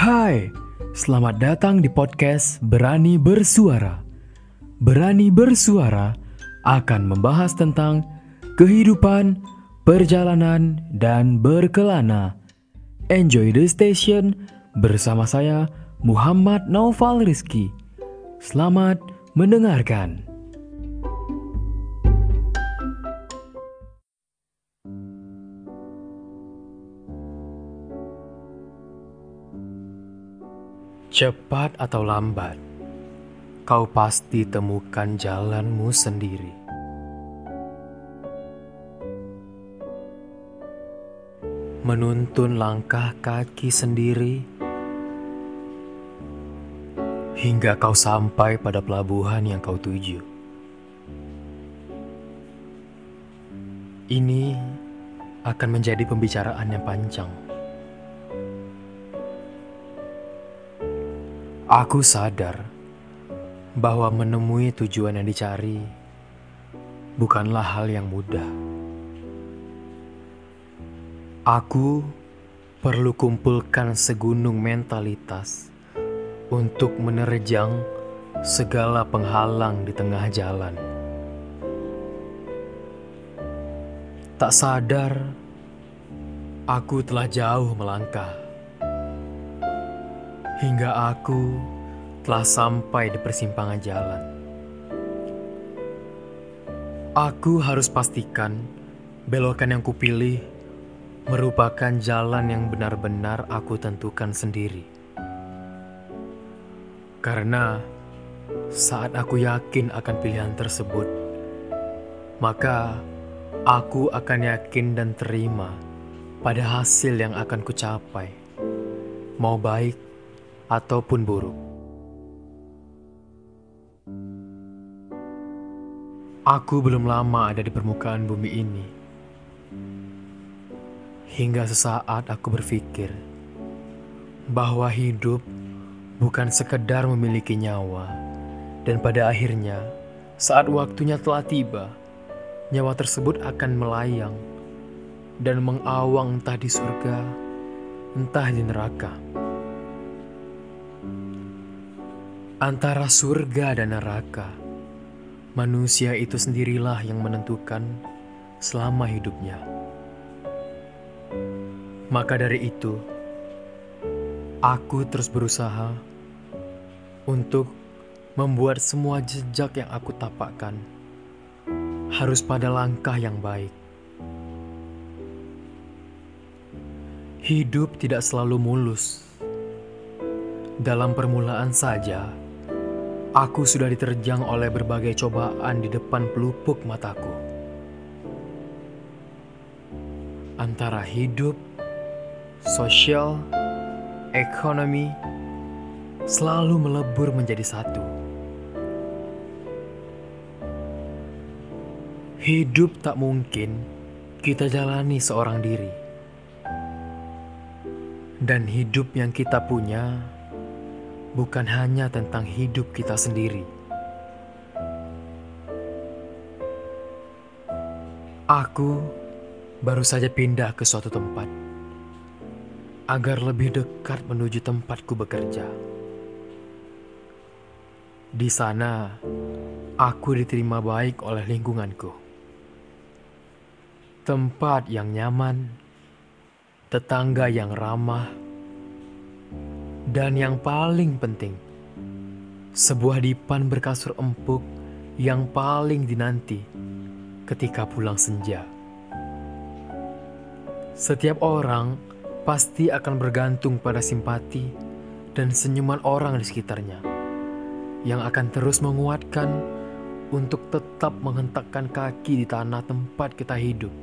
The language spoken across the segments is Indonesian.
Hai, selamat datang di podcast Berani Bersuara. Berani Bersuara akan membahas tentang kehidupan, perjalanan, dan berkelana. Enjoy the station bersama saya Muhammad Naufal Rizki. Selamat mendengarkan. Cepat atau lambat, kau pasti temukan jalanmu sendiri. Menuntun langkah kaki sendiri hingga kau sampai pada pelabuhan yang kau tuju. Ini akan menjadi pembicaraan yang panjang. Aku sadar bahwa menemui tujuan yang dicari bukanlah hal yang mudah. Aku perlu kumpulkan segunung mentalitas untuk menerjang segala penghalang di tengah jalan. Tak sadar, aku telah jauh melangkah hingga aku telah sampai di persimpangan jalan. Aku harus pastikan belokan yang kupilih merupakan jalan yang benar-benar aku tentukan sendiri. Karena saat aku yakin akan pilihan tersebut, maka aku akan yakin dan terima pada hasil yang akan kucapai, mau baik ataupun buruk. Aku belum lama ada di permukaan bumi ini. Hingga sesaat aku berpikir bahwa hidup bukan sekedar memiliki nyawa, dan pada akhirnya, saat waktunya telah tiba, nyawa tersebut akan melayang dan mengawang entah di surga, entah di neraka. Antara surga dan neraka, manusia itu sendirilah yang menentukan selama hidupnya. Maka dari itu, aku terus berusaha untuk membuat semua jejak yang aku tapakkan harus pada langkah yang baik. Hidup tidak selalu mulus. Dalam permulaan saja, Aku sudah diterjang oleh berbagai cobaan di depan pelupuk mataku. Antara hidup, sosial, ekonomi, selalu melebur menjadi satu. Hidup tak mungkin kita jalani seorang diri. Dan hidup yang kita punya bukan hanya tentang hidup kita sendiri. Aku baru saja pindah ke suatu tempat agar lebih dekat menuju tempatku bekerja. Di sana, aku diterima baik oleh lingkunganku. Tempat yang nyaman, tetangga yang ramah, dan yang paling penting, sebuah dipan berkasur empuk yang paling dinanti ketika pulang senja. Setiap orang pasti akan bergantung pada simpati dan senyuman orang di sekitarnya yang akan terus menguatkan untuk tetap menghentakkan kaki di tanah tempat kita hidup.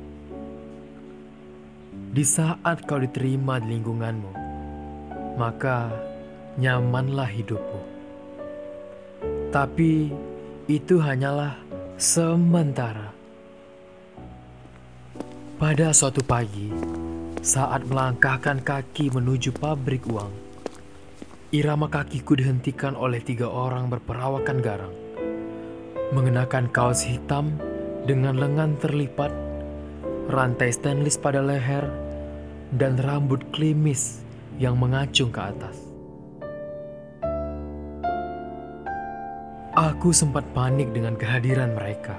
Di saat kau diterima di lingkunganmu, maka nyamanlah hidupmu. Tapi itu hanyalah sementara. Pada suatu pagi, saat melangkahkan kaki menuju pabrik uang, irama kakiku dihentikan oleh tiga orang berperawakan garang. Mengenakan kaos hitam dengan lengan terlipat, rantai stainless pada leher, dan rambut klimis yang mengacung ke atas. Aku sempat panik dengan kehadiran mereka.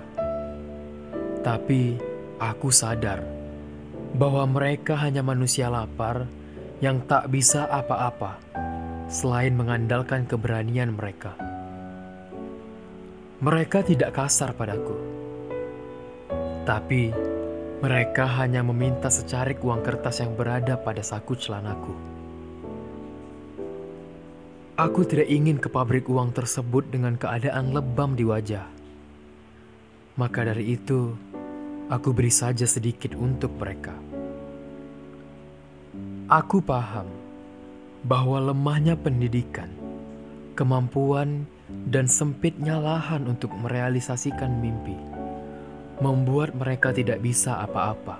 Tapi aku sadar bahwa mereka hanya manusia lapar yang tak bisa apa-apa selain mengandalkan keberanian mereka. Mereka tidak kasar padaku, tapi mereka hanya meminta secarik uang kertas yang berada pada saku celanaku. Aku tidak ingin ke pabrik uang tersebut dengan keadaan lebam di wajah. Maka dari itu, aku beri saja sedikit untuk mereka. Aku paham bahwa lemahnya pendidikan, kemampuan, dan sempitnya lahan untuk merealisasikan mimpi membuat mereka tidak bisa apa-apa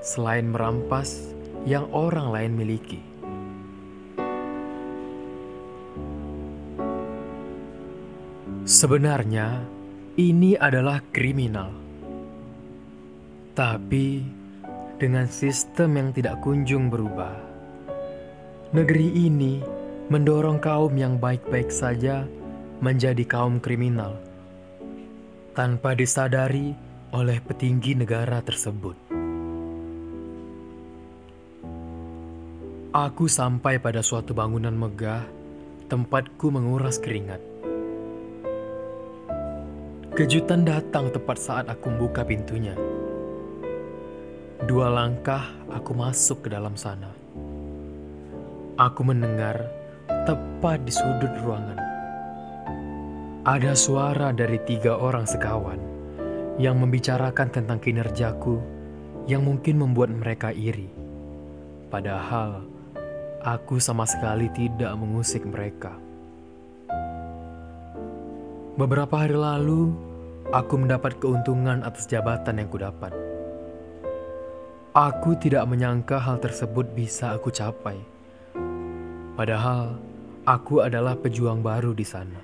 selain merampas yang orang lain miliki. Sebenarnya, ini adalah kriminal. Tapi, dengan sistem yang tidak kunjung berubah, negeri ini mendorong kaum yang baik-baik saja menjadi kaum kriminal tanpa disadari oleh petinggi negara tersebut. Aku sampai pada suatu bangunan megah, tempatku menguras keringat. Kejutan datang tepat saat aku membuka pintunya. Dua langkah aku masuk ke dalam sana. Aku mendengar tepat di sudut ruangan. Ada suara dari tiga orang sekawan yang membicarakan tentang kinerjaku yang mungkin membuat mereka iri. Padahal aku sama sekali tidak mengusik mereka. Beberapa hari lalu, Aku mendapat keuntungan atas jabatan yang kudapat. Aku tidak menyangka hal tersebut bisa aku capai. Padahal aku adalah pejuang baru di sana.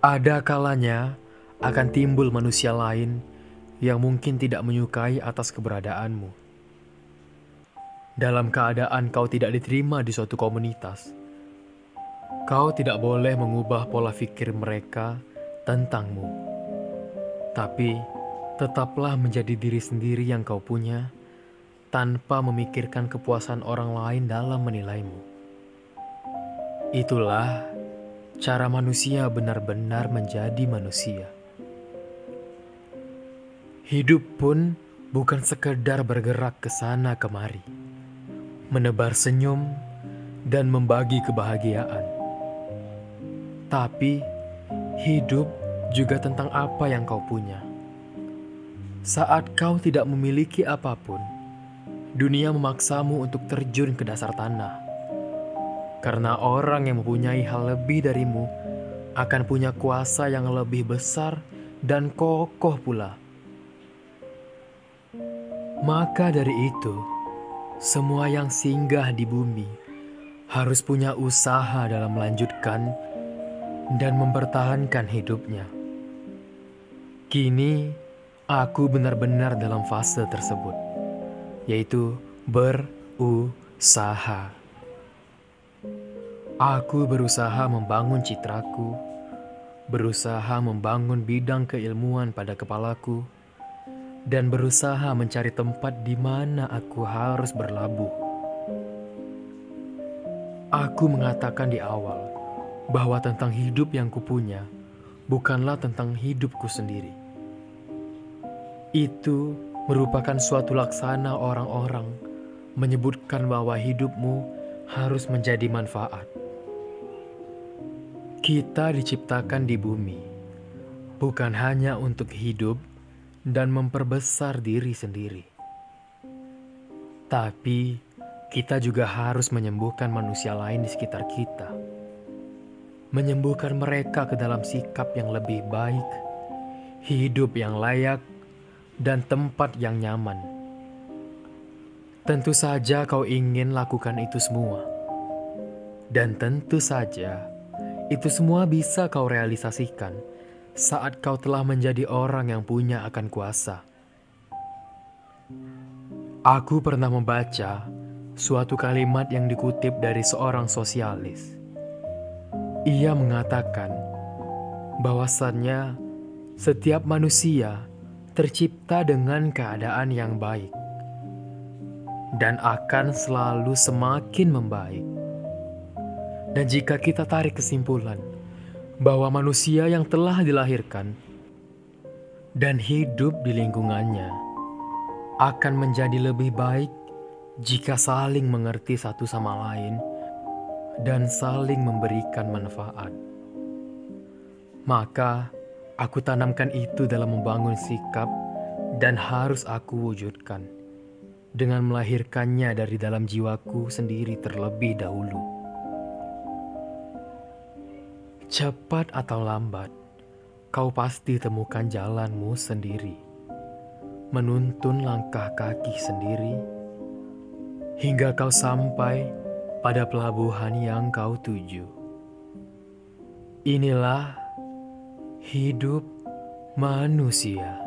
Ada kalanya akan timbul manusia lain yang mungkin tidak menyukai atas keberadaanmu. Dalam keadaan kau tidak diterima di suatu komunitas, kau tidak boleh mengubah pola pikir mereka tentangmu. Tapi tetaplah menjadi diri sendiri yang kau punya tanpa memikirkan kepuasan orang lain dalam menilaimu. Itulah cara manusia benar-benar menjadi manusia. Hidup pun bukan sekedar bergerak ke sana kemari, menebar senyum dan membagi kebahagiaan. Tapi Hidup juga tentang apa yang kau punya. Saat kau tidak memiliki apa pun, dunia memaksamu untuk terjun ke dasar tanah. Karena orang yang mempunyai hal lebih darimu akan punya kuasa yang lebih besar dan kokoh pula. Maka dari itu, semua yang singgah di bumi harus punya usaha dalam melanjutkan dan mempertahankan hidupnya. Kini, aku benar-benar dalam fase tersebut, yaitu berusaha. Aku berusaha membangun citraku, berusaha membangun bidang keilmuan pada kepalaku, dan berusaha mencari tempat di mana aku harus berlabuh. Aku mengatakan di awal bahwa tentang hidup yang kupunya bukanlah tentang hidupku sendiri. Itu merupakan suatu laksana orang-orang menyebutkan bahwa hidupmu harus menjadi manfaat. Kita diciptakan di bumi bukan hanya untuk hidup dan memperbesar diri sendiri, tapi kita juga harus menyembuhkan manusia lain di sekitar kita menyembuhkan mereka ke dalam sikap yang lebih baik, hidup yang layak, dan tempat yang nyaman. Tentu saja kau ingin lakukan itu semua. Dan tentu saja itu semua bisa kau realisasikan saat kau telah menjadi orang yang punya akan kuasa. Aku pernah membaca suatu kalimat yang dikutip dari seorang sosialis Ia mengatakan bahwasannya setiap manusia tercipta dengan keadaan yang baik dan akan selalu semakin membaik. Dan jika kita tarik kesimpulan bahwa manusia yang telah dilahirkan dan hidup di lingkungannya akan menjadi lebih baik jika saling mengerti satu sama lain dan saling memberikan manfaat. Maka, Aku tanamkan itu dalam membangun sikap dan harus aku wujudkan dengan melahirkannya dari dalam jiwaku sendiri terlebih dahulu. Cepat atau lambat, kau pasti temukan jalanmu sendiri, menuntun langkah kaki sendiri, hingga kau sampai pada pelabuhan yang kau tuju. Inilah hidup manusia.